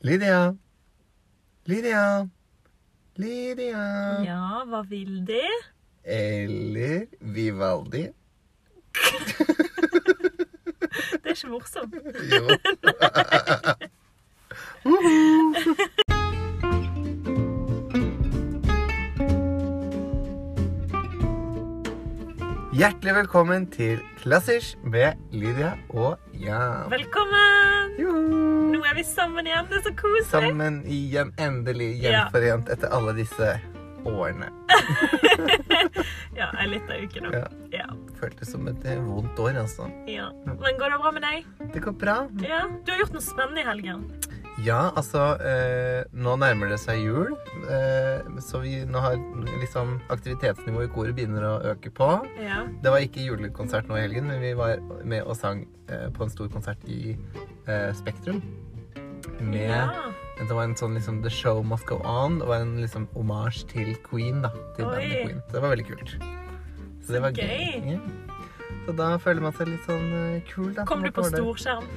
Lydia. Lydia. Lydia. Ja, hva vil de? Eller Vivaldi. Det er ikke morsomt. Jo. Hjertelig velkommen til Klassisk med Lydia og Jan. Velkommen! Jo. Nå er vi sammen igjen. Det er så koselig. Sammen igjen, endelig Ja. gjenforent etter alle disse årene. Ja, en liten uke nå. Ja. Ja. Føltes som et eh, vondt år, altså. ja. Men går det bra med deg? Det går bra. Ja. Du har gjort noe spennende i helgen. Ja, altså eh, Nå nærmer det seg jul, eh, så vi nå har liksom aktivitetsnivået i koret begynner å øke på. Ja. Det var ikke julekonsert nå i helgen, men vi var med og sang eh, på en stor konsert i eh, Spektrum. Med ja. Det var en sånn liksom The Show Must Go On. Det var en liksom omasj til Queen, da. Til bandet Queen. Det var veldig kult. Så det var gøy. gøy. Så da føler man seg litt sånn eh, kul, da. Kom som du på storskjerm?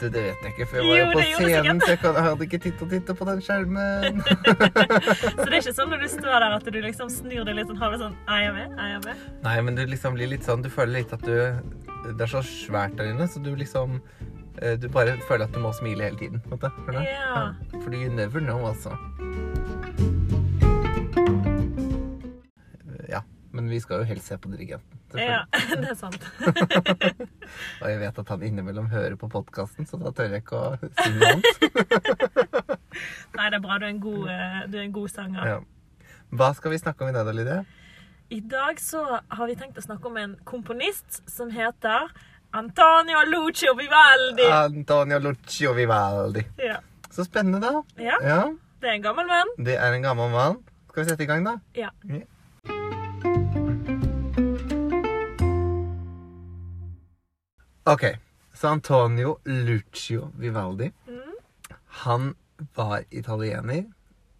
Du, det vet jeg ikke, for jeg var jo på gjorde du scenen, så jeg, hadde ikke titt og titt titte på den skjermen. Så det er ikke sånn når du står der at du liksom snur deg litt sånn halvveis sånn Er jeg med? Er jeg med? Nei, men du liksom blir litt sånn Du føler litt at du Det er så svært der inne, så du liksom eh, Du bare føler at du må smile hele tiden. Vet en måte. Skjønner du? Ja. For you never know, altså. Ja. Men vi skal jo helst se på dirigenten. Ja, det er sant. Og jeg vet at han innimellom hører på podkasten, så da tør jeg ikke å si noe annet. Nei, det er bra. Du er en god, eh, du er en god sanger. Ja. Hva skal vi snakke om i dag, da, Lydia? I dag så har vi tenkt å snakke om en komponist som heter Antonio Lucio Vivaldi. Antonio Lucio Vivaldi. Ja. Så spennende, da. ja, Ja, det er en gammel mann. Det er en gammel mann. Skal vi sette i gang, da? Ja. Ok, så Antonio Lucio Vivaldi, Mm. han var italiener.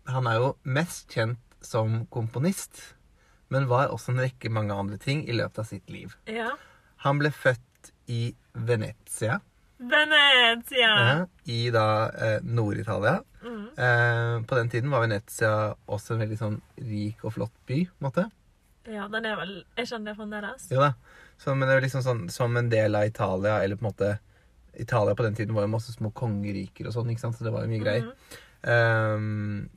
Han er jo mest kjent som komponist, men var også en rekke mange andre ting i løpet av sitt liv. ja. Han ble født i Venezia, Venezia. ja, i da eh, Nord-Italia. Mm. Eh, på den tiden var Venezia også en veldig sånn rik og flott by, på en måte. Ja, den er vel Er ikke den det fremdeles? Jo da. Så, men det var liksom sånn som en del av Italia, eller på en måte Italia på den tiden var jo masse små kongeriker og sånn, ikke sant? så det var jo mye greier.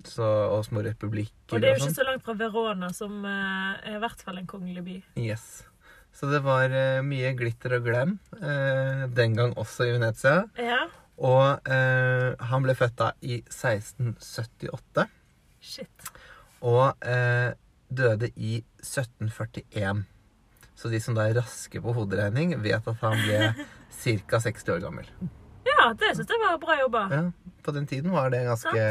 Så, og små republikker Og det er jo sånn. ikke så langt fra Verona, som uh, er i hvert fall en kongelig by. Yes. Så det var uh, mye glitter og glam, Uh, den gang også i Venezia. Ja. Og han ble født da i 1678, Shit. og døde i 1741. Så de som da er raske på hoderegning, vet at han ble ca. 60 år gammel. Ja, det syns jeg var bra jobba. Ja, på den tiden var det ganske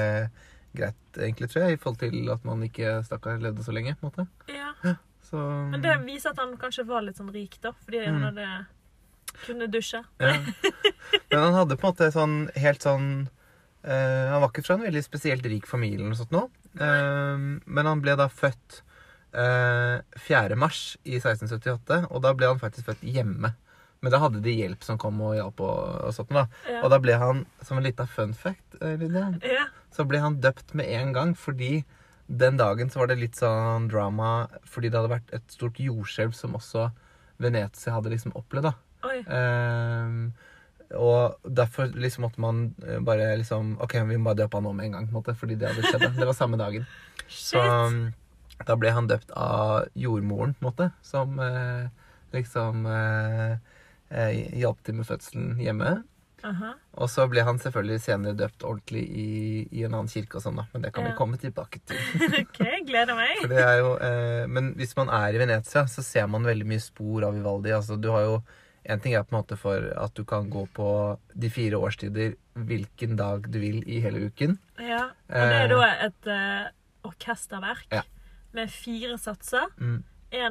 greit, egentlig, tror jeg, i forhold til at man ikke stakkar levde så lenge. på en måte. Ja. Så, Men det viser at han kanskje var litt sånn rik, da. Fordi han Mm. hadde kunne dusje. ja. Men han hadde på en måte sånn helt sånn uh, Han var ikke fra en veldig spesielt rik familie, eller noe sånt nå. Uh, men han ble da født 4. mars i 1678, og da ble han faktisk født hjemme. Men da hadde de hjelp som kom og hjalp og, og sånt. da. Ja. Og da ble han, som en liten fun fact, eh, Lydia, Ja. så ble han døpt med en gang fordi den dagen så var det litt sånn drama fordi det hadde vært et stort jordskjelv som også Venezia hadde liksom opplevd. da. Ehm, og derfor liksom måtte man eh, bare liksom OK, vi må bare døpe han nå med en gang, på en måte, fordi det hadde skjedd. Det var samme dagen. Shit. um, da ble han døpt av jordmoren, på en måte, som eh, liksom eh, eh, hjalp til med fødselen hjemme. Aha. Og så ble han selvfølgelig senere døpt ordentlig i, i en annen kirke og sånn, da. Men det kan Ja. vi komme tilbake til. OK, gleder meg. For det er jo, eh, men hvis man er i Venezia, så ser man veldig mye spor av Vivaldi. Altså, du har jo En ting er på en måte for at du kan gå på de fire årstider hvilken dag du vil i hele uken. Ja. Og det er da et eh, orkesterverk Ja. Med fire satser. Mm.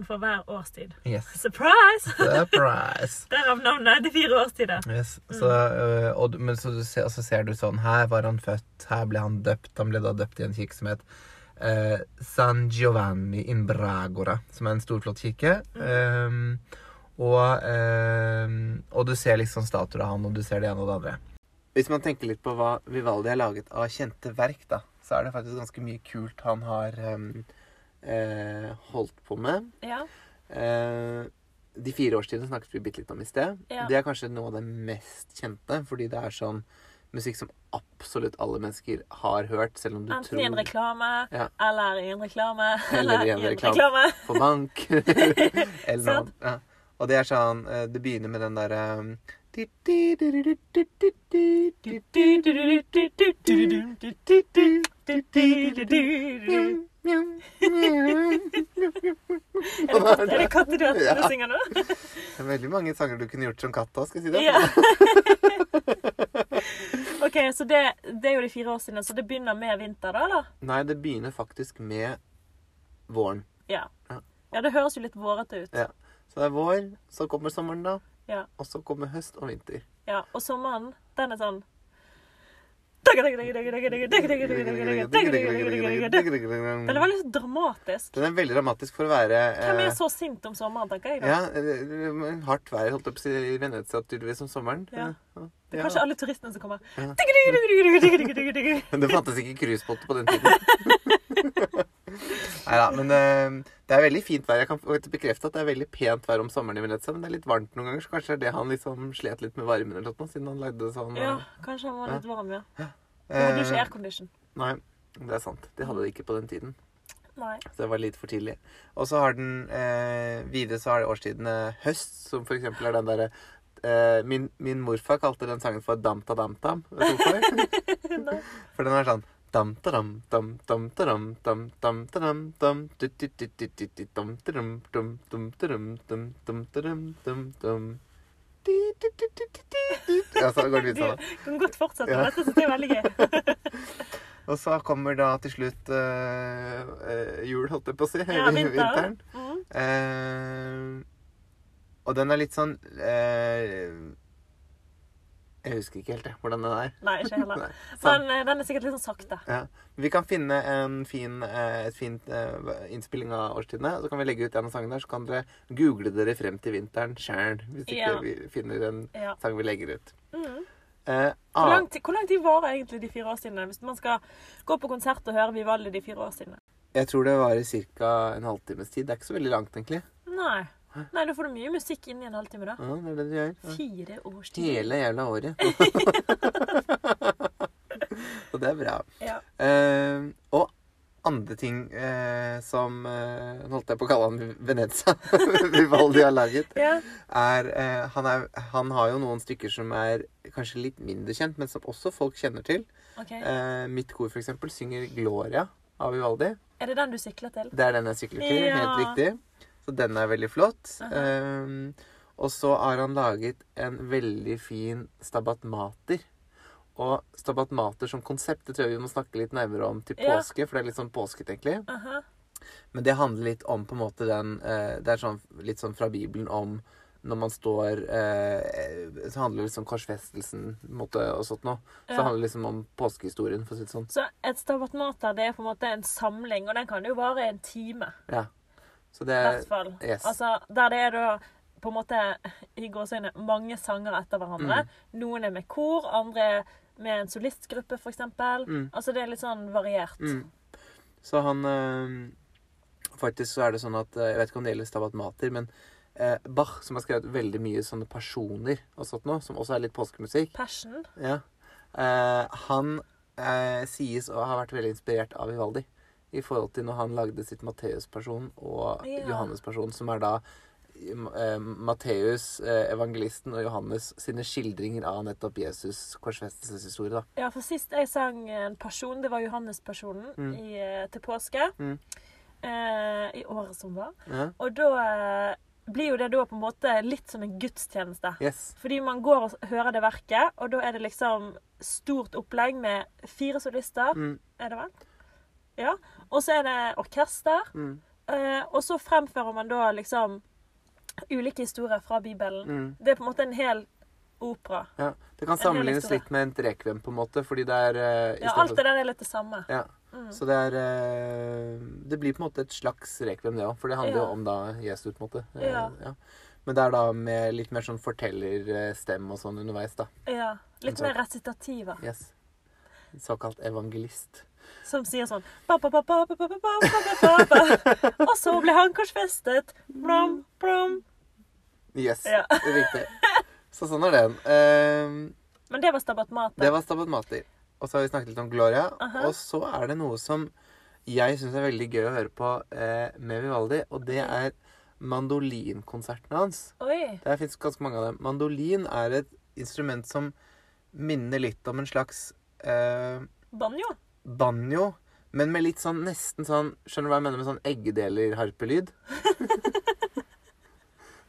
For hver årstid. Yes. Surprise! Surprise! Derav navnet De fire årstider. Yes. Så, mm. og, men så, du ser, så ser du sånn Her var han født, her ble han døpt. Han ble da døpt i en kirke som het eh, San Giovanni in Bragora, som er en stor, flott kirke. Um, og, um, og du ser liksom statuer av han, og du ser det ene og det andre. Hvis man tenker litt på hva Vivaldi har laget av kjente verk, da, så er det faktisk ganske mye kult han har em, eh, holdt på med. Ja. Eh, de fire årstidene snakket vi bitte litt om i sted. Ja. Det er kanskje noe av det mest kjente, fordi det er sånn musikk som absolutt alle mennesker har hørt, selv om du Enten i en reklame, Ja. eller i en reklame, Eller i en reklame. på bank eller noe. Ja. Og det er sånn eh, Det begynner med den derre um, Er det katter du Ja. synger nå? Det er veldig mange sanger du kunne gjort som katt òg, skal jeg si det. OK, så det, det er jo de fire år siden, så det begynner med vinter, da, eller? Nei, det begynner faktisk med våren. Ja. Ja, det høres jo litt vårete ut. Ja. Så det er vår, så kommer sommeren, da. Ja. Og så kommer høst og vinter. ja. Og sommeren, den er sånn Den er veldig så dramatisk. Den er veldig dramatisk for å være Hvem eh, er så sint om sommeren, tenker jeg da? Ja, eh, hardt vær holdt opp i Venezia tydeligvis om sommeren. Ja. Det er kanskje alle turistene som kommer. Ja. Men det fantes ikke cruisebåter på den tiden. Nei da, men uh, det er veldig fint vær. Jeg kan bekrefte at det er veldig pent vær om sommeren i Venezia, men det er litt varmt noen ganger, så kanskje det er det han liksom slet litt med varmen eller noe, siden han lagde det sånn. ja, eh, kanskje han var litt varm, ja. eh, De hadde ikke aircondition. Nei, det er sant. De hadde det ikke på den tiden. Nei. Så det var litt for tidlig. Og så har den eh, Videre så har det årstidene høst, som for eksempel er den derre eh, min, min morfar kalte den sangen for Damta Damtam. Vet du hvorfor? For den er sånn dam dam dam dam dam dam dam dam dam. Ja, så går det litt sånn. Du kan godt fortsette med dette, så det er veldig gøy. Og så kommer da til slutt eh, eh, jul, holdt jeg på å si. Ja, vinteren. Mm. Uh, og den er litt sånn eh, Jeg husker ikke helt hvordan den er. Nei, ikke heller. Men eh, den er sikkert litt sånn sakte. Ja. Vi kan finne en fin, eh, et fint eh, innspilling av årstidene. Så kan vi legge ut en av sangene der, så kan dere google dere frem til vinteren sjæl. Hvis ikke Ja. vi finner en Ja. sang vi legger ut. Mm. Eh, Hvor, ah, lang tid, hvor lang tid varer egentlig de fire årstidene? Hvis man skal gå på konsert og høre Vivaldi de fire årstidene? jeg tror det varer ca. en halvtimes tid. Det er ikke så veldig langt, egentlig. Nei. Nei, da får du mye musikk inn i en halvtime, da. Ja, det er det du gjør. Ja. Fire årstider. Hele jævla året. Så det er bra. Ja. Uh, og andre ting uh, som uh, holdt jeg på å kalle han Venezia. Vivaldi har laget. ja. Er, eh, han, er, han har jo noen stykker som er kanskje litt mindre kjent, men som også folk kjenner til. Okay. Mitt kor, for eksempel, synger 'Gloria' av Vivaldi. Er det den du sykler til? Det er den jeg sykler til. Ja. Helt riktig. Så den er veldig flott. Aha. Um, og så har han laget en veldig fin Stabat Mater. Og Stabat Mater som konsept det tror jeg vi må snakke litt nærmere om til Ja. påske, for det er litt sånn påsket, egentlig. Aha. Men det handler litt om på en måte den eh, Det er sånn, litt sånn fra Bibelen om når man står eh, Så handler det liksom korsfestelsen på en måte, og sånt noe. Så Ja. handler det liksom om påskehistorien, for å si det sånn. Så et stabat mater det er på en måte en samling, og den kan jo vare en time. Ja. Så det fall. yes. Altså, der det er da på en måte i gåsøgne, mange sanger etter hverandre. Mm. Noen er med kor, andre er med en solistgruppe, f.eks. Mm. Altså det er litt sånn variert. Mm. Så han øh, Faktisk så er det sånn at eh, Jeg vet ikke om det gjelder Stabat Mater, men eh, Bach, som har skrevet veldig mye sånne personer og sånt noe, som også er litt påskemusikk Passion. ja, eh, Han eh, sies å ha vært veldig inspirert av Vivaldi. I forhold til når han lagde sitt Matteus-person og Ja. Johannes-person, som er da eh, Matteus, eh, evangelisten, og Johannes sine skildringer av nettopp Jesus' korsfestelseshistorie. da. Ja, for sist jeg sang en person, det var Johannes-personen Mm. i, eh, til påske. Mm. Eh, I året som var. Ja. Og da blir jo det da på en måte litt som en gudstjeneste. Yes. Fordi man går og hører det verket, og da er det liksom stort opplegg med fire solister, Mm. er det vel? Ja. Og så er det orkester. Mm. Uh, og så fremfører man da liksom ulike historier fra Bibelen. Mm. Det er på en måte en hel opera. Ja, Det kan En sammenlignes litt med en rekvem, på en måte, fordi det er uh, i Ja, alt det der er litt det samme. Ja, Mm. Så det er uh, Det blir på en måte et slags rekvem, det òg. For det handler Ja. jo om da Jesus, på en måte. Eh, Ja. Men det er da med litt mer sånn fortellerstemme og sånn underveis, da. Ja. Litt En mer resitativer. Yes. Såkalt evangelist som sier sånn Og så ble han korsfestet. Blom, blom. Yes, ja. riktig. Så sånn er den. Uh, Men det var Stabat Mater. Det var Stabat Mater. Og så har vi snakket litt om Gloria. Uh -huh. Og så er det noe som jeg syns er veldig gøy å høre på uh, med Vivaldi, og det er mandolinkonsertene hans. Oi. Det fins ganske mange av dem. Mandolin er et instrument som minner litt om en slags Banjo? Banjo, men med litt sånn nesten sånn Skjønner du hva jeg mener med sånn eggedeler-harpelyd?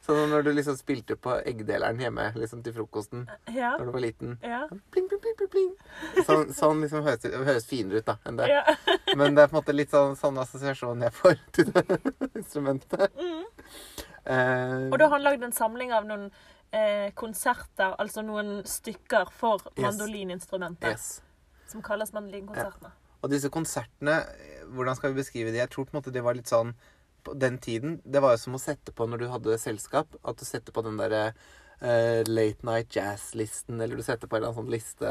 sånn når du liksom spilte på eggdeleren hjemme liksom til frokosten Ja. da du var liten. Ja. Pling, pling, pling, pling, pling. Sånn, sånn liksom høres, høres finere ut da enn det. ja. Men det er på en måte litt sånn, sånn assosiasjon jeg får til det instrumentet. Mm. Uh, Og da har han lagd en samling av noen eh, konserter, altså noen stykker for Yes. mandolininstrumentet, yes. Som kalles mandolinkonsertene. Og disse konsertene, hvordan skal vi beskrive de? Jeg tror på en måte det var litt sånn på den tiden. Det var jo som å sette på når du hadde selskap. At du setter på den derre Uh, late night jazz-listen, eller du setter på en eller annen sånn liste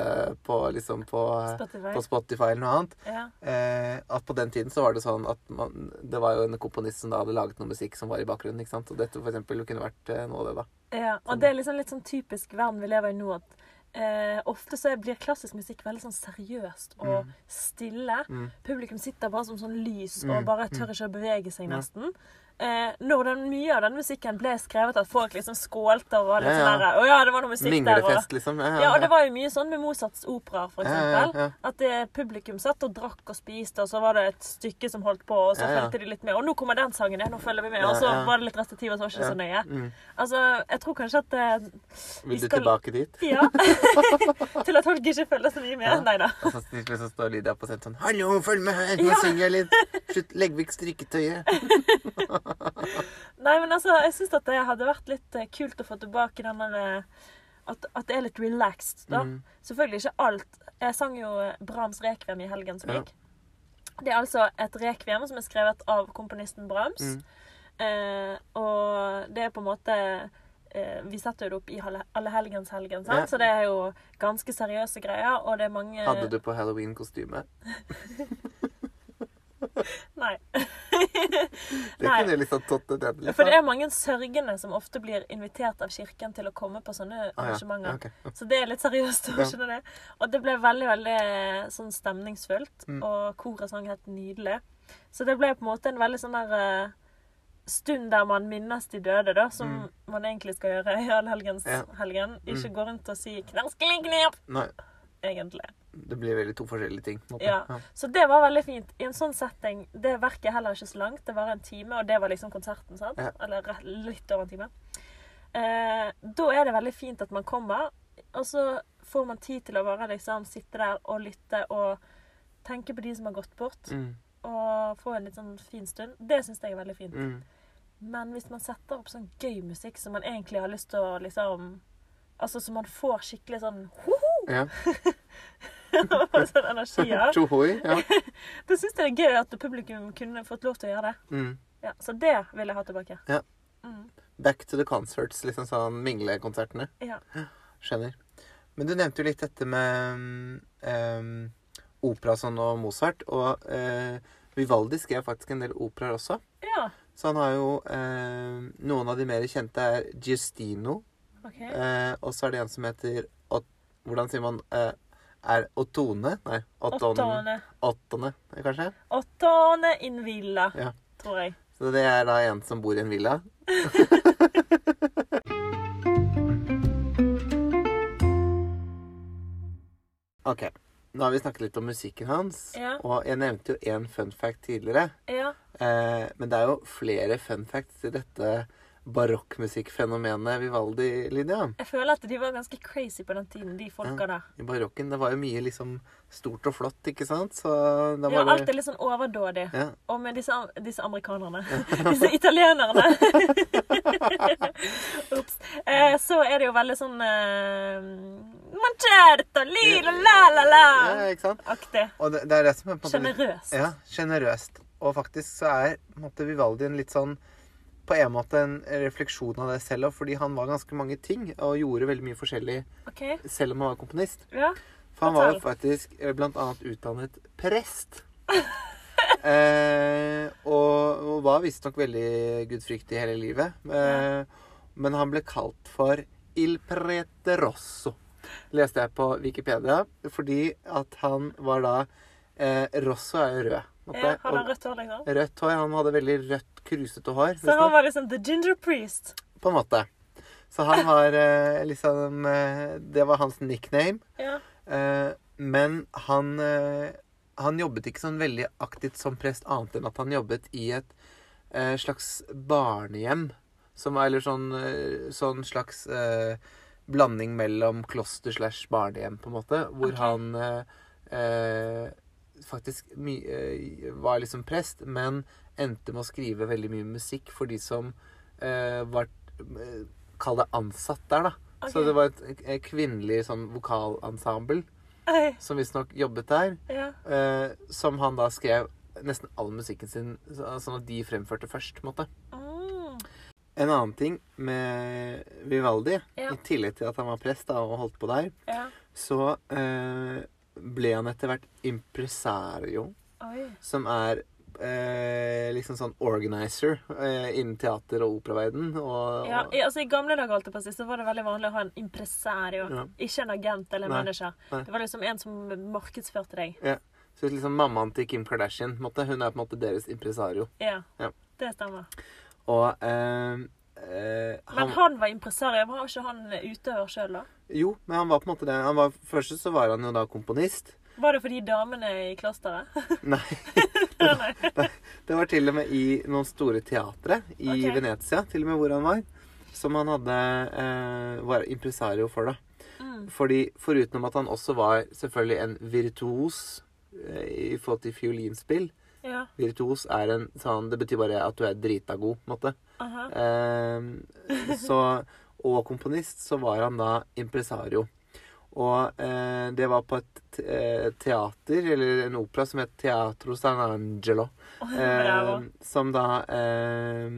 på, liksom på, Spotify. på Spotify eller noe annet. Ja. Uh, at på den tiden så var det sånn at man, det var jo en komponist som da hadde laget noe musikk som var i bakgrunnen. ikke sant? Og dette for eksempel kunne vært uh, noe av det, da. ja. Og det er liksom litt sånn typisk verden vi lever i nå, at eh, ofte så blir klassisk musikk veldig sånn seriøst og stille. Mm. Publikum sitter bare som sånn lys og Mm, bare tør ikke å bevege seg, nesten. Eh, når den, mye av den musikken ble skrevet at folk liksom skålte og var litt Ja, sånn ja. Å ja, det var noe musikk der. Og, liksom. Ja, ja, og det var jo mye sånn med Mozarts operaer, for eksempel. At det, publikum satt og drakk og spiste, og så var det et stykke som holdt på, og så fulgte de litt med. Og nå kommer den sangen, ja, nå følger vi med. Og så var det litt restativ, og så var det ikke så nøye. Mm. Altså, jeg tror kanskje at eh, Vil du skal- tilbake dit? Ja. Til at folk ikke følger så mye med. Ja. Nei da. Og så så står Lydia på scenen sånn 'Hallo, følg med her! Nå synger jeg litt!' Slutt, legg vekk strikketøyet. Nei, men altså, jeg syns at det hadde vært litt eh, kult å få tilbake den der eh, at, at det er litt relaxed, da. Mm. Selvfølgelig ikke alt. Jeg sang jo eh, Brahms rekviem i helgen som Ja. gikk. Det er altså et rekviem som er skrevet av komponisten Brahms. Mm. Eh, og det er på en måte eh, Vi setter jo det opp i Alle- Allehelgenshelgen, sant? Ja. så det er jo ganske seriøse greier. Og det er mange Hadde du på halloween-kostyme? Nei. Det Nei. kunne liksom tatt det ned Liksom. For det er mange sørgende som ofte blir invitert av kirken til å komme på sånne Ah, arrangementer. Ja, Okay. Så det er litt seriøst. Ja. det. Og det ble veldig veldig sånn stemningsfullt. Mm. Og koret sang helt nydelig. Så det ble på en måte en veldig sånn der eh, stund der man minnes de døde, da, som Mm. man egentlig skal gjøre i allhelgenshelgen. Ja. Ikke Mm. gå rundt og si knerskelig knep', Nei, egentlig. det blir veldig to forskjellige ting. Ja. Ja. Så det var veldig fint. I en sånn setting Det verket er heller ikke så langt. Det var en time, og det var liksom konserten. sant? Ja. Eller litt over en time. Eh, da er det veldig fint at man kommer, og så får man tid til å bare liksom sitte der og lytte og tenke på de som har gått bort, Mm. og få en litt sånn fin stund. Det syns jeg er veldig fint. Mm. Men hvis man setter opp sånn gøy musikk som man egentlig har lyst til å liksom Altså så man får skikkelig sånn hoho! Ja. sånn energi av. Tjohoi. Ja. Da syns jeg det er gøy at publikum kunne fått lov til å gjøre det. Mm. Ja, så det vil jeg ha tilbake. Ja. Mm. Back to the concerts, liksom sånn minglekonsertene. Ja. Skjønner. Men du nevnte jo litt dette med um, opera sånn og Mozart. Og uh, Vivaldi skrev faktisk en del operaer også. ja. Så han har jo uh, Noen av de mer kjente er Giustino. Okay. Uh, og så er det en som heter Hvordan sier man eh, Er Ottone? Nei, Ottone. Ottone, kanskje? Ottone in villa, Ja. tror jeg. Så det er da en som bor i en villa. OK. Nå har vi snakket litt om musikken hans. Ja. Og jeg nevnte jo én fun fact tidligere. Ja. Eh, men det er jo flere fun facts i dette barokkmusikkfenomenet Vivaldi, Lydia. Jeg føler at de var ganske crazy på den tiden, de folka der. I barokken. Det var jo mye liksom stort og flott, ikke sant? Så da Ja, alt er litt sånn overdådig. ja. Og med disse, disse amerikanerne. disse italienerne. Ops. Eh, så er det jo veldig sånn eh, Mancerto, lila, la la la ja, ikke sant? Aktig. Og det, det er det som er på Sjenerøst. Ja, sjenerøst. Og faktisk så er måte Vivaldi en litt sånn på en måte en refleksjon av det selv òg, fordi han var ganske mange ting og gjorde veldig mye forskjellig okay. selv om han var komponist. Ja. For han var jo faktisk eh, blant annet utdannet prest. eh, og, og var visstnok veldig gudfryktig hele livet. Eh, men han ble kalt for Il Prete Rosso, leste jeg på Wikipedia, fordi at han var da eh, Rosso er jo rød. Ja. Han har rødt hår, liksom. rødt hår. Han hadde veldig rødt, krusete hår. Så han var liksom the ginger priest. På en måte. Så han var eh, liksom eh, Det var hans nickname. Ja. Eh, men han, han jobbet ikke sånn veldig aktivt som prest, annet enn at han jobbet i et eh, slags barnehjem. Som var, eller sånn, sånn slags eh, blanding mellom kloster slash barnehjem, på en måte. Hvor okay. han eh, faktisk eh, var liksom prest, men endte med å skrive veldig mye musikk for de som uh, var uh, Kall det ansatt der, da. Så det var et, et kvinnelig sånn vokalensemble hey. som visstnok jobbet der. ja. Uh, som han da skrev nesten all musikken sin sånn at de fremførte først. på en måte. Mm. En annen ting med Vivaldi, Ja. i tillegg til at han var prest da, og holdt på der, Ja. så ble han etter hvert impresario, Oi. som er eh, liksom sånn organizer eh, innen teater- og operaverden. Og, Ja, i, altså I gamle dager alt det på så var det veldig vanlig å ha en impresario. Ja. Ikke en agent eller en manager. nei. Det var liksom en som markedsførte deg. ja. Så liksom mammaen til Kim Kardashian, måte, hun er på en måte deres impresario. Ja, Ja. det stemmer. Og eh, eh, Men han var impresario. Var ikke han utøver sjøl, da? Jo, men han var på en måte det. Han var, først så var han jo da komponist. Var det for de damene i klosteret? Nei, Det var, det var til og med i noen store teatre i okay. Venezia, til og med hvor han var, som han hadde eh, var impresario for, da. Mm. Fordi foruten at han også var selvfølgelig en virtuos eh, i forhold til fiolinspill. Ja. Virtuos er en sånn Det betyr bare at du er drita god, på en måte. Aha. Eh, så, og komponist, så var han da impresario. Og eh, det var på et eh, teater, eller en opera, som het Teatro San Angelo. Oh, Eh, som da eh,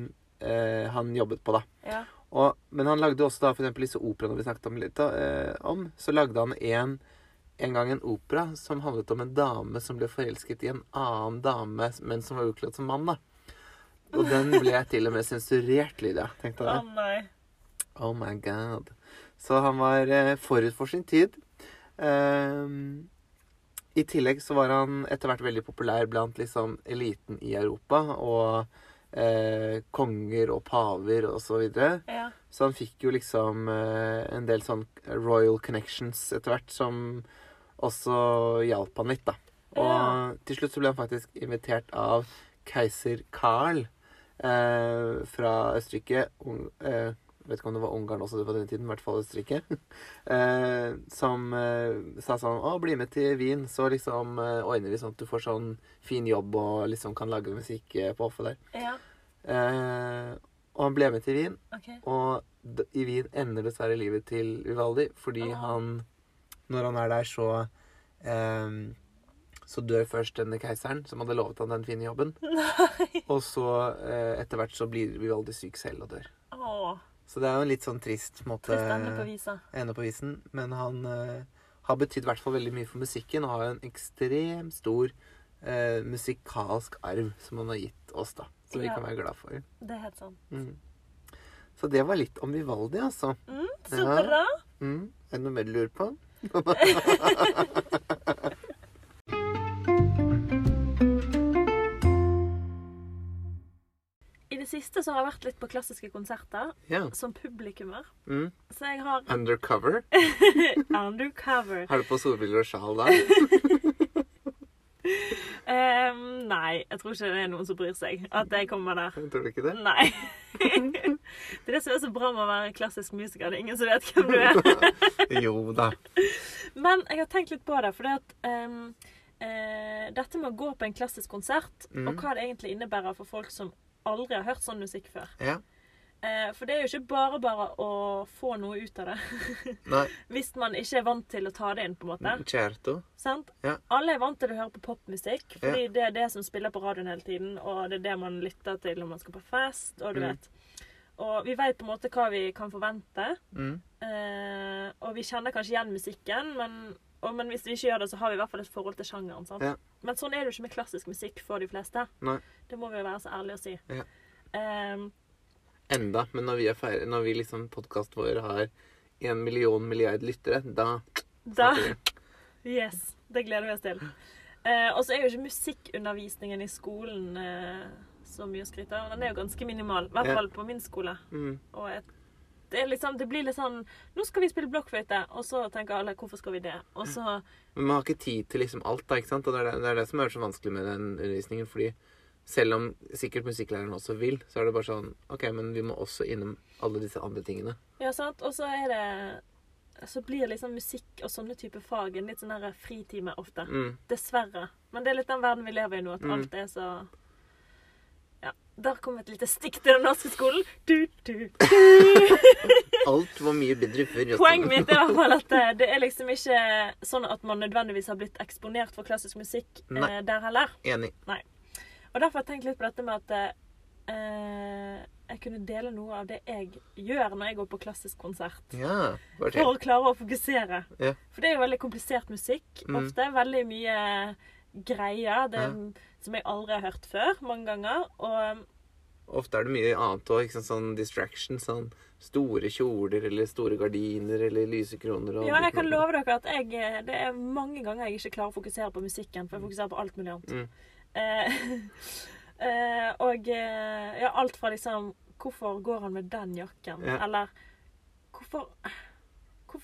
eh, han jobbet på, da. Ja. Og, men han lagde også da eksempel disse operaene vi snakket om litt eh, om. Så lagde han en, en gang en opera som handlet om en dame som ble forelsket i en annen dame, men som var utkledd som mann, da. Og den ble til og med sensurert, Lydia. Tenkte jeg Oh, nei. Oh my god. Så han var eh, forut for sin tid. Eh, I tillegg så var han etter hvert veldig populær blant liksom eliten i Europa. Og eh, konger og paver og så videre. Ja. Så han fikk jo liksom eh, en del sånn royal connections etter hvert, som også hjalp han litt, da. Og Ja. til slutt så ble han faktisk invitert av keiser Karl eh, fra Østerrike. Uh, eh, vet ikke om det var Ungarn også på den tiden, i hvert fall Østerrike. eh, som eh, sa sånn Å, bli med til Wien, så liksom eh, ordner vi sånn at du får sånn fin jobb og liksom kan lage musikk eh, på hoffet der. Ja. Og han ble med til Wien. okay. Og i Wien ender dessverre livet til Vivaldi, fordi oh. han Når han er der, så Så dør først denne keiseren, som hadde lovet han den fine jobben. Nei. Og så eh, etter hvert så blir Vivaldi syk selv og dør. Å. Så det er jo en litt sånn trist måte Trist ende på visa. ende på visen. Men han uh, har betydd i hvert fall veldig mye for musikken, og har en ekstremt stor uh, musikalsk arv som han har gitt oss, da. Som vi kan være glad for. Det er helt sant. Mm. Så det var litt om Vivaldi, altså. Mm, så Ja. Mm. Er det noe mer du lurer på? I det siste så har jeg vært litt på klassiske konserter Ja. som publikummer. Mm. Så jeg har Undercover. undercover. Har du på solbriller og sjal da? um, nei, jeg tror ikke det er noen som bryr seg at jeg kommer der. Tror du ikke det? Nei. Det er det som er så bra med å være klassisk musiker. Det er ingen som vet hvem du er. jo da. Men jeg har tenkt litt på det, fordi at um, eh, dette med å gå på en klassisk konsert, Mm. og hva det egentlig innebærer for folk som aldri har hørt sånn musikk før. Ja. Eh, for det er jo ikke bare bare å få noe ut av det. Hvis man ikke er vant til å ta det inn, på en måte. Certo. Ja. Alle er vant til å høre på popmusikk, fordi det er det som spiller på radioen hele tiden, og det er det man lytter til når man skal på fest, og du Mm. vet. Og vi vet på en måte hva vi kan forvente, Mm. eh, og vi kjenner kanskje igjen musikken, men, og, men hvis vi ikke gjør det, så har vi i hvert fall et forhold til sjangeren. Ja. Men sånn er det jo ikke med klassisk musikk for de fleste. Nei. Det må vi jo være så ærlige å si. Ja. Um, Enda. Men når vi, feir, når vi liksom podkasten vår har en million milliard lyttere, da da. Yes, det gleder vi oss til. Uh, og så er jo ikke musikkundervisningen i skolen uh, så mye å skryte av. Den er jo ganske minimal. I hvert fall på min skole. Mm. Og jeg, det, liksom, det blir litt sånn Nå skal vi spille blokkfløyte. Og så tenker alle hvorfor skal vi det? Og så Men man har ikke tid til liksom alt, da, ikke sant? Og det er det, det er det som er så vanskelig med den undervisningen. Fordi selv om sikkert musikklæreren også vil, så er det bare sånn OK, men vi må også innom alle disse andre tingene. Ja, sant. Og så er det så blir liksom musikk og sånne typer fag en litt sånn fritime ofte. Mm. Dessverre. Men det er litt den verden vi lever i nå, at Mm. alt er så Ja. Der kom et lite stikk til den norske skolen. Du, du, du. Alt var mye bedre før. Poenget mitt er i hvert fall at det, det er liksom ikke sånn at man nødvendigvis har blitt eksponert for klassisk musikk eh, Nei. der heller. Enig. Og derfor har jeg tenkt litt på dette med at eh, jeg kunne dele noe av det jeg gjør når jeg går på klassisk konsert. Ja. For å klare å fokusere. Ja. For det er jo veldig komplisert musikk. Mm. Ofte veldig mye greier det, Ja. som jeg aldri har hørt før, mange ganger. Og Ofte er det mye annet òg. Sånn distraction. Sånn store kjoler eller store gardiner eller lysekroner. Og ja, jeg kan love dere at jeg, eh, det er mange ganger jeg ikke klarer å fokusere på musikken, for jeg fokuserer på alt mulig annet. Mm. Eh, eh, og eh, ja, alt fra liksom Hvorfor går han med den jakken? Ja. Eller hvorfor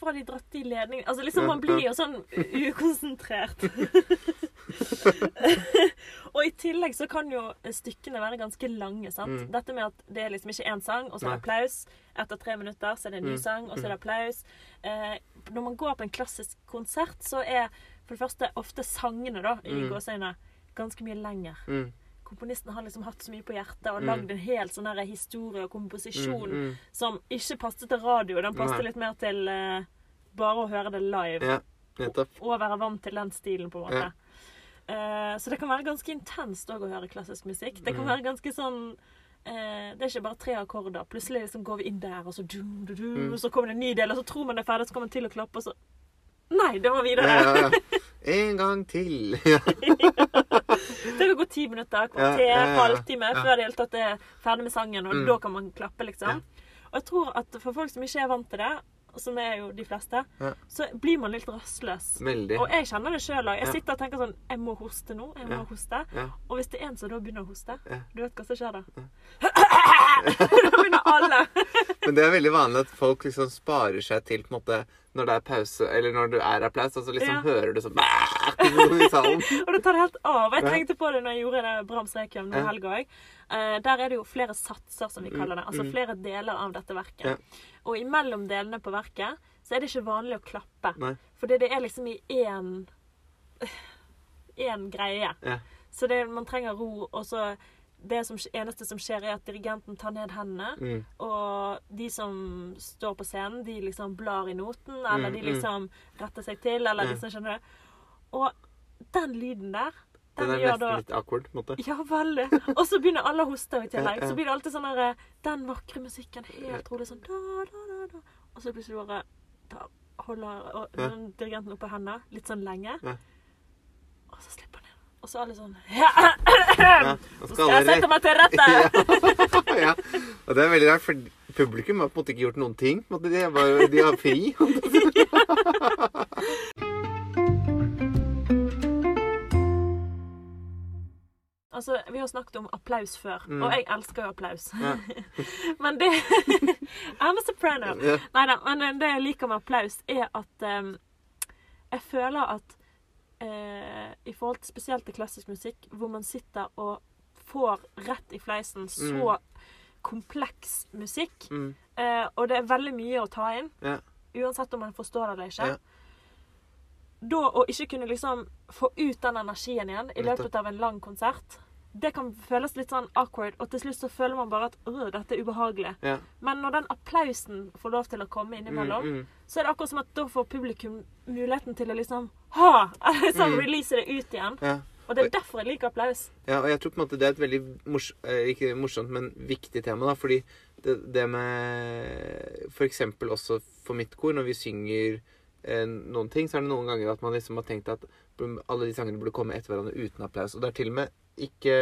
Hvorfor har de dratt i ledningen Altså liksom, man blir jo sånn ukonsentrert. og i tillegg så kan jo stykkene være ganske lange. sant? Mm. Dette med at det er liksom ikke én sang, og så er det applaus. Etter tre minutter så er det en ny Mm. sang, og så er Mm. det applaus. Eh, når man går på en klassisk konsert, så er for det første ofte sangene da, i Mm. gåseøyne ganske mye lenger. Mm. Komponisten har liksom hatt så mye på hjertet og Mm. lagd en hel sånn her historie og komposisjon Mm. Mm. som ikke passet til radio. Den passet litt mer til uh, bare å høre det live Ja, og, og være vant til den stilen, på en Ja. måte. Eh, så det kan være ganske intenst òg å høre klassisk musikk. Det kan Mm. være ganske sånn eh, Det er ikke bare tre akkorder. Plutselig liksom går vi inn der, og så, dum, dum, dum, Mm. så kommer det en ny del, og så tror man det er ferdig, så kommer man til å klappe, og så Nei, det var videre! Ja, ja. En gang til. Ja. Det kan gå ti minutter, kvarter, Ja, halvtime før det hele tatt er ferdig med sangen, og Mm. da kan man klappe, liksom. Og jeg tror at for folk som ikke er vant til det, som er jo de fleste, så blir man litt rastløs. Veldig. Og jeg kjenner det sjøl òg. Jeg sitter og tenker sånn Jeg må hoste nå. Jeg må hoste. Og hvis det er en som da begynner å hoste, du vet hva som skjer da? alle. Men det er veldig vanlig at folk liksom sparer seg til på en måte når det er pause, eller når du er applaus, og så liksom Ja. hører du sånn i salen. Og det tar helt av. Jeg tenkte på det når jeg gjorde det Brahms Requiem nå i helga òg. der er det jo flere satser, som vi Mm, kaller det. Altså mm. flere deler av dette verket. Ja. Og imellom delene på verket så er det ikke vanlig å klappe. Nei. Fordi det er liksom i én én greie. Ja. Så det, man trenger ro, og så det som, eneste som skjer, er at dirigenten tar ned hendene. Mm. Og de som står på scenen, de liksom blar i noten, eller Mm, de mm. liksom retter seg til, eller Ja. liksom skjønner du. Og den lyden der, den, Den er nesten da litt awkward, på en måte. Ja, veldig. Og så begynner alle å hoste i tillegg. Så blir det alltid sånn der Den vakre musikken helt rolig sånn da, da, da, da. Og så plutselig bare da holder og, Ja. dirigenten oppe hendene litt sånn lenge. Ja. Og så slipper han ned. Og så alle sånn Ja, Ja, så skal jeg sette meg til rette! ja. Og det er veldig rart, for publikum har på en måte ikke gjort noen ting. De, bare, de har fri. Altså, Vi har snakket om applaus før, Mm. og jeg elsker jo applaus. Ja. men det I'm a soprano. Ja. Neida, men det jeg liker med applaus, er at um, jeg føler at eh, i forhold til spesielt til klassisk musikk, hvor man sitter og får rett i fleisen så kompleks musikk, Mm. eh, og det er veldig mye å ta inn, Ja. uansett om man forstår det eller ikke. Ja. Da å ikke kunne liksom få ut den energien igjen i løpet av en lang konsert, det kan føles litt sånn awkward, og til slutt så føler man bare at øh, dette er ubehagelig. Ja. Men når den applausen får lov til å komme innimellom, Mm, mm. så er det akkurat som at da får publikum muligheten til å liksom ha! Liksom Mm. release det ut igjen. Ja. Og det er derfor jeg liker applaus. Ja, og jeg tror på en måte det er et veldig mors eh, ikke morsomt, men viktig tema. da, Fordi det, det med For eksempel også for mitt kor, når vi synger eh, noen ting, så er det noen ganger at man liksom har tenkt at alle de sangene burde komme etter hverandre uten applaus. Og det er til og med ikke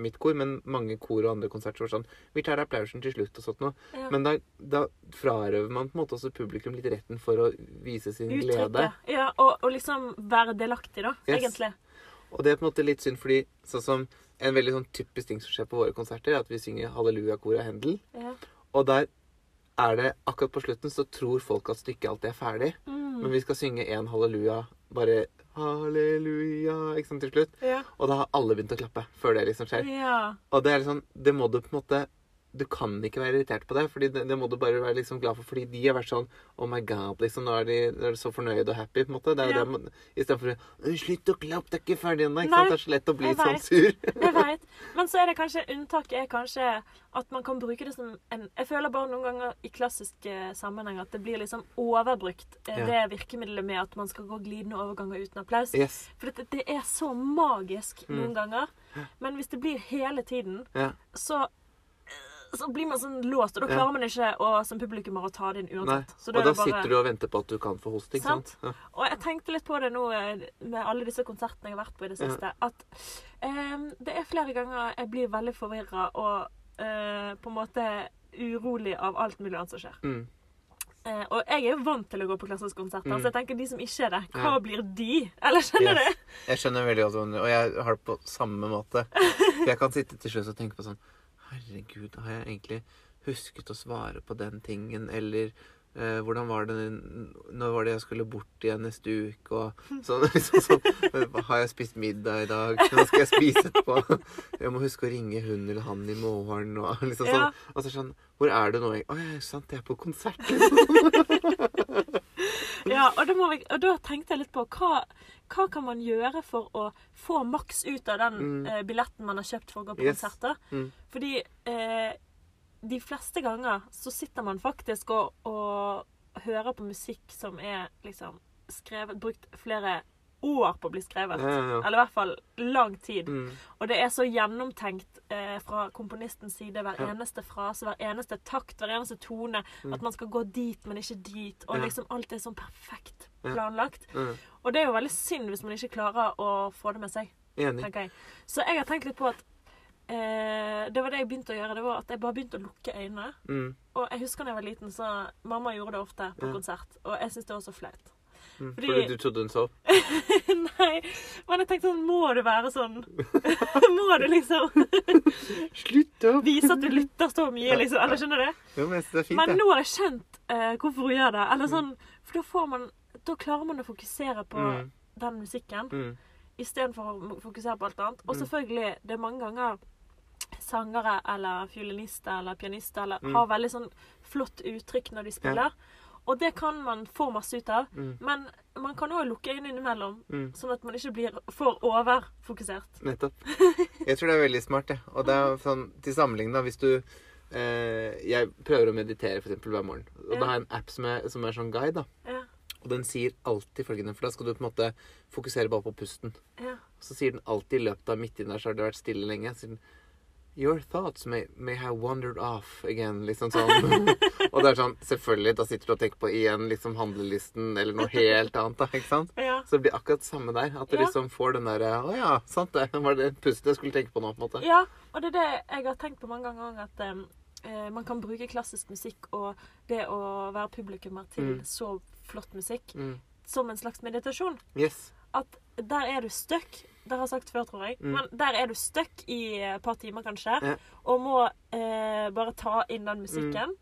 mitt kor, men mange kor og andre konserter sånn Vi tar applausen til slutt og sånt noe. Ja. Men da, da frarøver man på en måte også publikum litt retten for å vise sin glede. Ja, og, og liksom være delaktig, da, Yes. egentlig. Og det er på en måte litt synd, fordi sånn som en veldig sånn typisk ting som skjer på våre konserter, er at vi synger Halleluja-kor av Händel. Ja. Og der er det akkurat på slutten så tror folk at stykket alltid er ferdig. Mm. Men vi skal synge én halleluja, bare halleluja, ikke sant, til slutt. Ja. Og da har alle begynt å klappe før det liksom skjer. ja. Og det er liksom Det må du på en måte Du kan ikke være irritert på det, Fordi det, det må du bare være liksom glad for. Fordi de har vært sånn Oh my god, liksom. Nå er de, de er så fornøyde og happy, på en måte. Det er jo Ja. det man Istedenfor Slutt å klappe, det er ikke ferdig ennå. Ikke Nei, sant? Det er så lett å bli sånn vet. sur. Jeg veit. Men så er det kanskje unntaket er kanskje at man kan bruke det som en Jeg føler bare noen ganger i klassiske sammenheng at det blir liksom overbrukt, eh, Ja. det virkemidlet med at man skal gå glidende overganger uten applaus. Yes. For det, det er så magisk Mm. noen ganger. Men hvis det blir hele tiden, Ja. så så blir man sånn låst, og da Ja. klarer man ikke å, som publikummer å ta det inn uansett. Så Og da bare- sitter du og venter på at du kan få hoste, ikke sant? Sant. Og jeg tenkte litt på det nå eh, med alle disse konsertene jeg har vært på i det Ja. siste. At um, det er flere ganger jeg blir veldig forvirra og uh, på en måte urolig av alt mulig annet som skjer. Mm. Uh, og jeg er jo vant til å gå på klassiske konserter, Mm. så jeg tenker de som ikke er det, hva Ja. blir de? Eller skjønner Yes. du? Jeg skjønner veldig godt Og jeg har det på samme måte. For jeg kan sitte til slutt og tenke på sånn Herregud, har jeg egentlig husket å svare på den tingen? Eller eh, hvordan var det Når var det jeg skulle bort igjen neste uke? Og sånn, liksom sånn Har jeg spist middag i dag? Hva skal jeg spise etterpå? Jeg må huske å ringe hun eller han i morgen. Og liksom sånn. Ja. Og så sånn Hvor er du nå? Å ja, sant, jeg er på konsert. Liksom. Ja, og da, vi, og da tenkte jeg litt på hva, hva kan man gjøre for å få maks ut av den Mm. eh, billetten man har kjøpt for å gå på Yes. konserter? Mm. Fordi eh, de fleste ganger så sitter man faktisk og, og hører på musikk som er liksom skrevet Brukt flere år på å bli skrevet. Ja, ja. Eller i hvert fall lang tid. Mm. Og det er så gjennomtenkt eh, fra komponistens side. Hver Ja. eneste frase, hver eneste takt, hver eneste tone. Mm. At man skal gå dit, men ikke dit. Og liksom alt er sånn perfekt planlagt. Og det er jo veldig synd hvis man ikke klarer å få det med seg. Enig. jeg. Så jeg har tenkt litt på at eh, Det var det jeg begynte å gjøre. Det var at jeg bare begynte å lukke øynene. Mm. Og jeg husker da jeg var liten, så mamma gjorde det ofte på konsert. Og jeg syntes det var så flaut. Mm. Fordi- Fordi du trodde hun sov? Nei, men jeg tenkte sånn Må du være sånn? Må du liksom Slutt opp! vise at du lytter så mye, liksom? Eller skjønner du? Jo, men det er fint, Men nå har jeg skjønt eh, hvorfor hun gjør det. Eller sånn, For da får man Da klarer man å fokusere på Mm. den musikken Mm. istedenfor å fokusere på alt annet. Og Mm. selvfølgelig, det er mange ganger sangere eller fiolinister eller pianister eller, Mm. har veldig sånn flott uttrykk når de spiller. Og det kan man få masse ut av. Mm. Men man kan òg lukke øynene innimellom, Mm. sånn at man ikke blir for overfokusert. Nettopp. Jeg tror det er veldig smart, det. Og det er sånn, til sammenligning, da, hvis du eh, Jeg prøver å meditere eksempel hver morgen. Og Ja. da har jeg en app som er, som er sånn guide, da. Ja, Og den sier alltid følgende, for da skal du på en måte fokusere bare på pusten. ja, Så sier den alltid i løpet av midtiden der, så har det vært stille lenge. Så sier den Your thoughts may, may have wandered off again. Liksom sånn. og det er sånn, selvfølgelig, da sitter du og tenker på igjen liksom handlelisten eller noe helt annet, da. Ikke sant? ja. Så det blir akkurat samme der. At du Ja. liksom får den derre Å ja, sant det. Var det pustet jeg skulle tenke på nå, på en måte. ja, og det er det jeg har tenkt på mange ganger òg, at eh, man kan bruke klassisk musikk og det å være publikummer til Mm. så flott musikk Mm. som en slags meditasjon. Yes. at der er du stuck. Det har jeg sagt før, tror jeg. Mm. Men der er du stuck i et par timer, kanskje, Ja. og må eh, bare ta inn den musikken.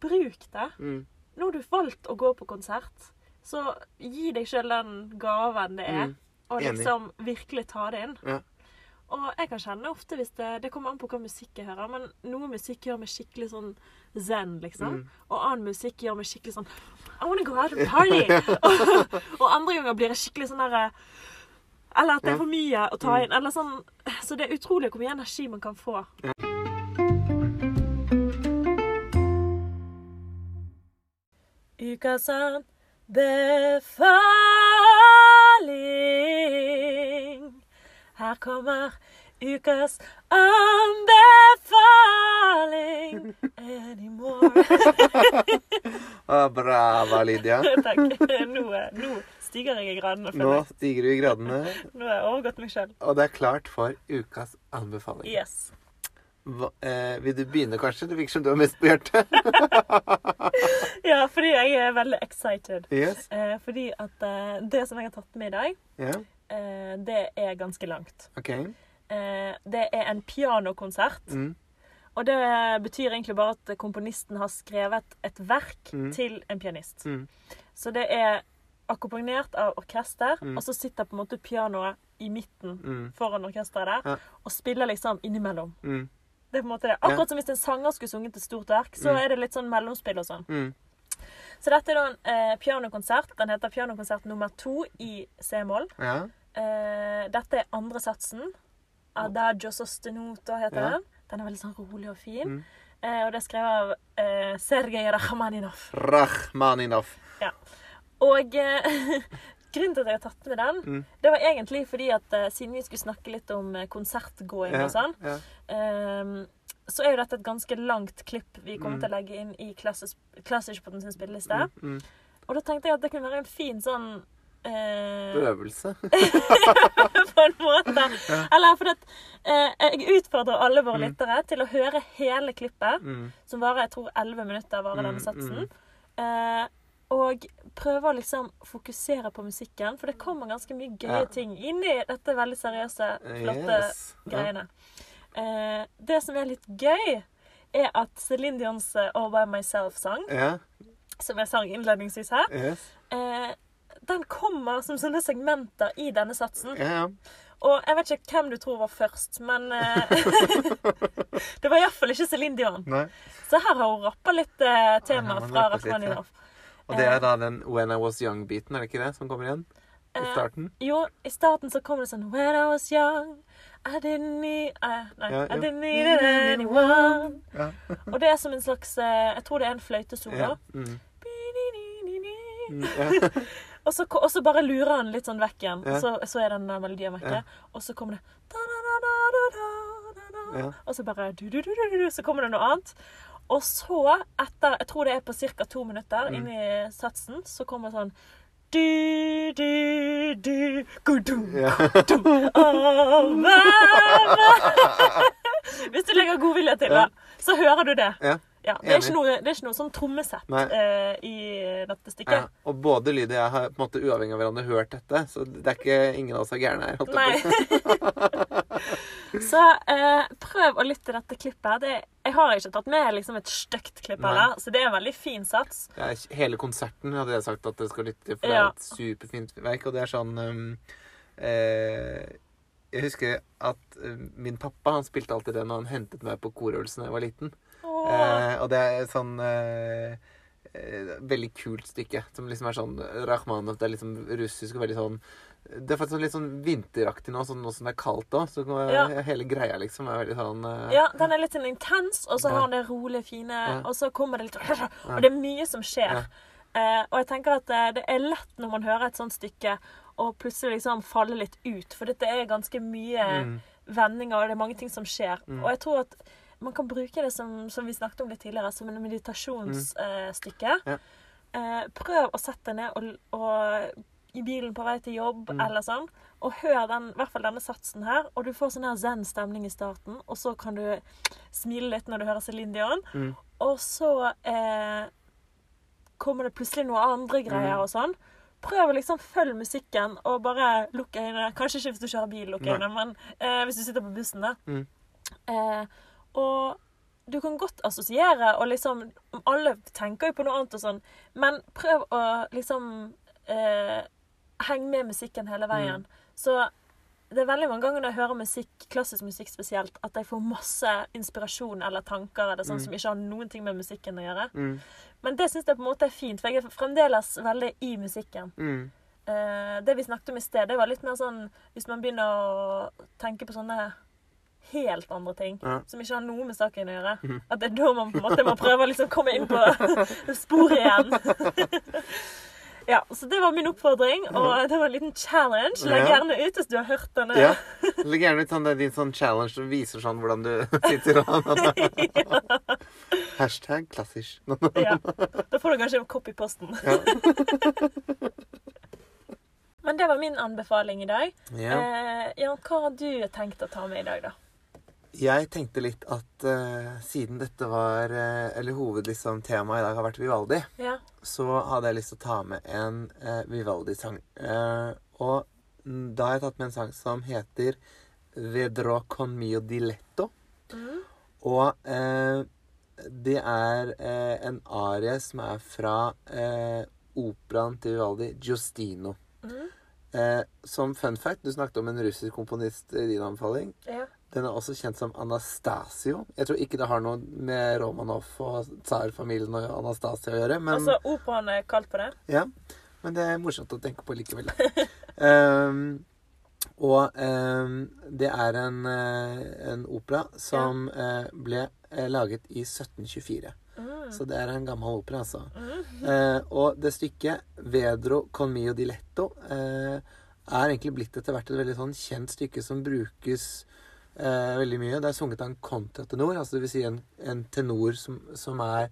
Bruk det. Mm. Nå har du valgt å gå på konsert, så gi deg sjøl den gaven det er, Mm. og liksom virkelig ta det inn. Ja. Og jeg kan kjenne ofte hvis det Det kommer an på hva musikk jeg hører, men noe musikk gjør meg skikkelig sånn zen, liksom. Mm. Og annen musikk gjør meg skikkelig sånn I wanna go out and party! og, og andre ganger blir jeg skikkelig sånn derre Eller at det er for mye å ta Mm. inn. Eller sånn Så det er utrolig hvor mye energi man kan få. Ukas anbefaling. Her kommer ukas anbefaling anymore. Ah, brava, Lydia. Takk. Nå, nå stiger jeg i gradene. Nå stiger du i gradene, Nå har jeg overgått meg sjøl. og det er klart for ukas anbefaling. Yes. Hva, eh, vil du begynne, kanskje? Det virker som du har mest på hjertet. Ja, fordi jeg er veldig excited. Yes. Eh, fordi at eh, det som jeg har tatt med i dag, yeah. eh, det er ganske langt. OK. Eh, det er en pianokonsert. Mm. Og det betyr egentlig bare at komponisten har skrevet et verk Mm. til en pianist. Mm. Så det er akkompagnert av orkester, Mm. og så sitter på en måte pianoet i midten Mm. foran orkesteret der, Ja. og spiller liksom innimellom. Mm. Det er på en måte det. Akkurat som hvis en sanger skulle sunget et stort verk, så Mm. er det litt sånn mellomspill og sånn. Mm. Så dette er da en eh, pianokonsert. Den heter pianokonsert nummer to i c-moll. Ja. Eh, dette er andre satsen. Adagio sostenuto heter Ja. den. Den er veldig sånn rolig og fin. Mm. Eh, og det er skrevet av eh, Sergej Rakhmaninov. Rachmaninov. Og eh, grunnen til at jeg har tatt med den, Mm. det var egentlig fordi at eh, siden vi skulle snakke litt om eh, konsertgåing Ja. og sånn, Ja. eh, så er jo dette et ganske langt klipp vi kommer Mm. til å legge inn i Klassisk på sin spilleliste. Mm. Mm. Og da tenkte jeg at det kunne være en fin sånn eh, Øvelse. På en måte. Eller for at eh, jeg utfordrer alle våre Mm. lyttere til å høre hele klippet, Mm. som varer jeg tror 11 minutter, varer Mm, denne satsen. Eh, og prøve å liksom fokusere på musikken, for det kommer ganske mye gøye Ja. ting inn i dette veldig seriøse, flotte Yes. Ja. greiene. Eh, det som er litt gøy, er at Céline Dions eh, All By Myself-sang, Ja. som jeg sang innledningsvis her, Yes. Eh, den kommer som sånne segmenter i denne satsen. Ja, ja. Og jeg vet ikke hvem du tror var først, men eh, Det var iallfall ikke Céline Dion. Nei. Så her har hun rappa litt eh, tema Ja, fra. Rachmaninov. Og det er da den When I Was Young-biten, er det ikke det, som kommer igjen? I Eh, starten? Jo, i starten så kommer det sånn When I was young, I didn't need uh, Nei. Ja, I didn't need anyone. Ja. Og det er som en slags eh, Jeg tror det er en fløytesolo. ja. Mm. Mm, ja. Og så, og så bare lurer han litt sånn vekk igjen. Ja. Så, så er den melodien vekke. Og så kommer det da, da, da, da, da, da, da. Og så bare du, du, du, du, du, Så kommer det noe annet. Og så, etter Jeg tror det er på ca. to minutter Mm. inn i satsen, så kommer det sånn du, du, du, gudu, Ja. gudu, oh. Hvis du legger godvilje til, da, så hører du det. Ja. Ja, det, er ikke noe, det er ikke noe sånn trommesett eh, i dette Ja, stykket. og både Lyd og jeg har på en måte uavhengig av hverandre hørt dette, så det er ikke ingen av oss er gærne her. Nei. så uh, prøv å lytte til dette klippet. Det, jeg har ikke tatt med liksom et stygt klipp Nei. så det er en veldig fin sats. Ja, hele konserten hadde jeg sagt at dere skal lytte til, for det er et superfint verk. Og det er sånn um, uh, Jeg husker at eh, min pappa han spilte alltid det når han hentet meg på korøvelsen da jeg var liten. Eh, og det er sånn eh, eh, Veldig kult stykke. Som liksom er sånn Rakhmanov. Det er liksom russisk og veldig sånn Det er faktisk sånn litt sånn vinteraktig nå, sånn, nå som det er kaldt òg. Så Ja. hele greia liksom er veldig sånn eh, Ja, den er litt sånn intens, og så Ja. har den det rolige, fine, Ja. og så kommer det litt Og det er mye som skjer. Eh, og jeg tenker at eh, det er lett når man hører et sånt stykke, å plutselig liksom falle litt ut. For dette er ganske mye Mm. vendinger, og det er mange ting som skjer. Mm. Og jeg tror at man kan bruke det som, som vi snakket om litt tidligere, som en meditasjonsstykke. Ja. uh, prøv å sette deg ned og, og i bilen på vei til jobb Mm. eller sånn, og hør den, i hvert fall denne satsen her, og du får sånn her zen stemning i starten, og så kan du smile litt når du hører Céline Dion, Mm. og så uh, kommer det plutselig noe andre greier Mm. og sånn. Prøv å liksom følge musikken og bare lukke øynene. Kanskje ikke hvis du kjører bil, lukke Nei. øynene, men eh, hvis du sitter på bussen, da. Og du kan godt assosiere, og liksom Alle tenker jo på noe annet og sånn, men prøv å liksom eh, henge med musikken hele veien. Mm. Så det er veldig mange ganger når jeg hører musikk, klassisk musikk spesielt, at jeg får masse inspirasjon eller tanker eller sånn Mm. som ikke har noen ting med musikken å gjøre. Mm. Men det syns jeg på en måte er fint, for jeg er fremdeles veldig i musikken. Mm. Eh, det vi snakket om i sted, det var litt mer sånn Hvis man begynner å tenke på sånne helt andre ting. Ja. Som ikke har noe med saken å gjøre. Mhm. At det er da man på en måte må prøve å liksom komme inn på sporet igjen. Ja, så det var min oppfordring, og det var en liten challenge. Legg gjerne ut hvis du har hørt denne. Ja. Legg gjerne ut sånn, din sånn challenge som viser sånn hvordan du sitter og Hashtag klassisk. Ja. Da får du kanskje en kopp i posten. Ja. Men det var min anbefaling i dag. Ja. Eh, Jan, hva har du tenkt å ta med i dag, da? Jeg tenkte litt at uh, siden dette var uh, Eller hovedtemaet liksom i dag har vært Vivaldi, Ja. så hadde jeg lyst til å ta med en uh, Vivaldi-sang. Og da har jeg tatt med en sang som heter Vedrò con mio diletto. Mm. Og det er en arie som er fra operaen til Vivaldi, Giustino. Mm. Som fun fact, du snakket om en russisk komponist i din anbefaling. Ja. Den er også kjent som Anastasio. Jeg tror ikke det har noe med Romanov og tsarfamilien og Anastasia å gjøre, men, Altså, operaen er kalt på det? ja, men det er morsomt å tenke på likevel. Ehm, og um, det er en, eh, en opera som ja. ble eh, laget i 1724. Mm. Så det er en gammel opera, altså. Mm. Uh, og det stykket, 'Vedro con mio diletto', uh, er egentlig blitt etter hvert et veldig sånn kjent stykke som brukes eh, veldig mye. Det er sunget av en kontratenor, altså vil si en, en tenor som, som er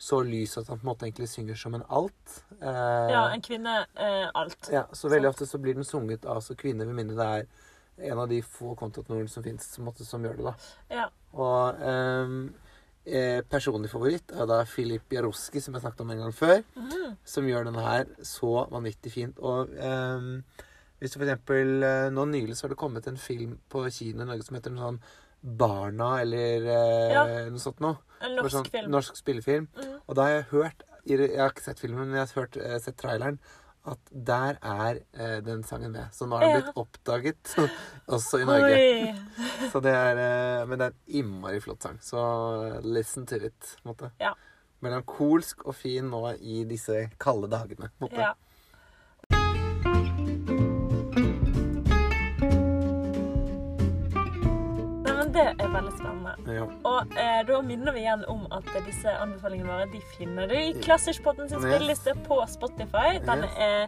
så lys at han på en måte egentlig synger som en alt. Eh, Ja, en kvinne eh, alt. ja, så veldig ofte så blir den sunget av så kvinner, med mindre det er en av de få kontratenorene som fins, som, som gjør det, da. Ja. Og ehm, eh, personlig favoritt er da Filip Jaroski, som jeg snakket om en gang før. Mm. Som gjør denne her så vanvittig fint. Og ehm, hvis du eksempel eh, Nå nylig så har det kommet en film på kino i Norge som heter noe sånn Barna, eller eh, Ja. noe sånt noe. En norsk sånn, film. Norsk spillefilm. Mm. Og da har jeg hørt Jeg har ikke sett filmen, men jeg har hørt, eh, sett traileren. At der er eh, den sangen med. Så nå har den Ja. blitt oppdaget også i Norge. Så det er, eh, men det er en innmari flott sang. Så listen to it. måte. Ja. Melankolsk og fin nå i disse kalde dagene. måte. Ja. Det er veldig spennende. Ja. Og eh, da minner vi igjen om at disse anbefalingene våre de finner du i Klassiskpodden sin spilleliste på Spotify. Den eh,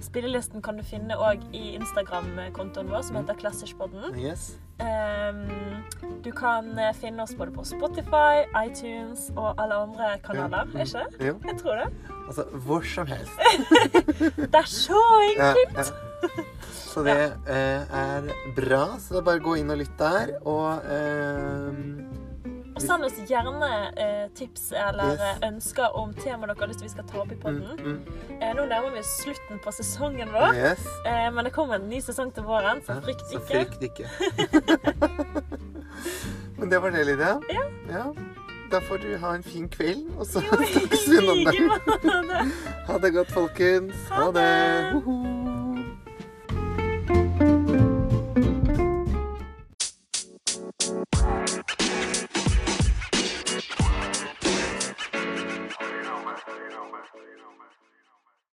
spillelisten kan du finne òg i Instagram-kontoen vår, som heter Klassiskpodden. Yes. Um, du kan eh, finne oss både på Spotify, iTunes og alle andre kanaler. Ja. Er ikke? Jo. Jeg tror det. Altså hvor som helst. Det er så Ja, enkelt! ja. Så det eh, er bra. Så det er bare å gå inn og lytte der. Og eh, Og send oss gjerne eh, tips eller Yes. eh, ønsker om tema dere har lyst til vi skal ta opp i mm, podden. mm, Eh, nå nærmer vi oss slutten på sesongen vår, Yes. eh, men det kommer en ny sesong til våren, så Ja, frykt Så ikke. frykt ikke. Men det var det, Lydia. Ja. ja. Da får du ha en fin kveld, og så snakkes vi en annen dag. Ha det godt, folkens. Ha Ha det.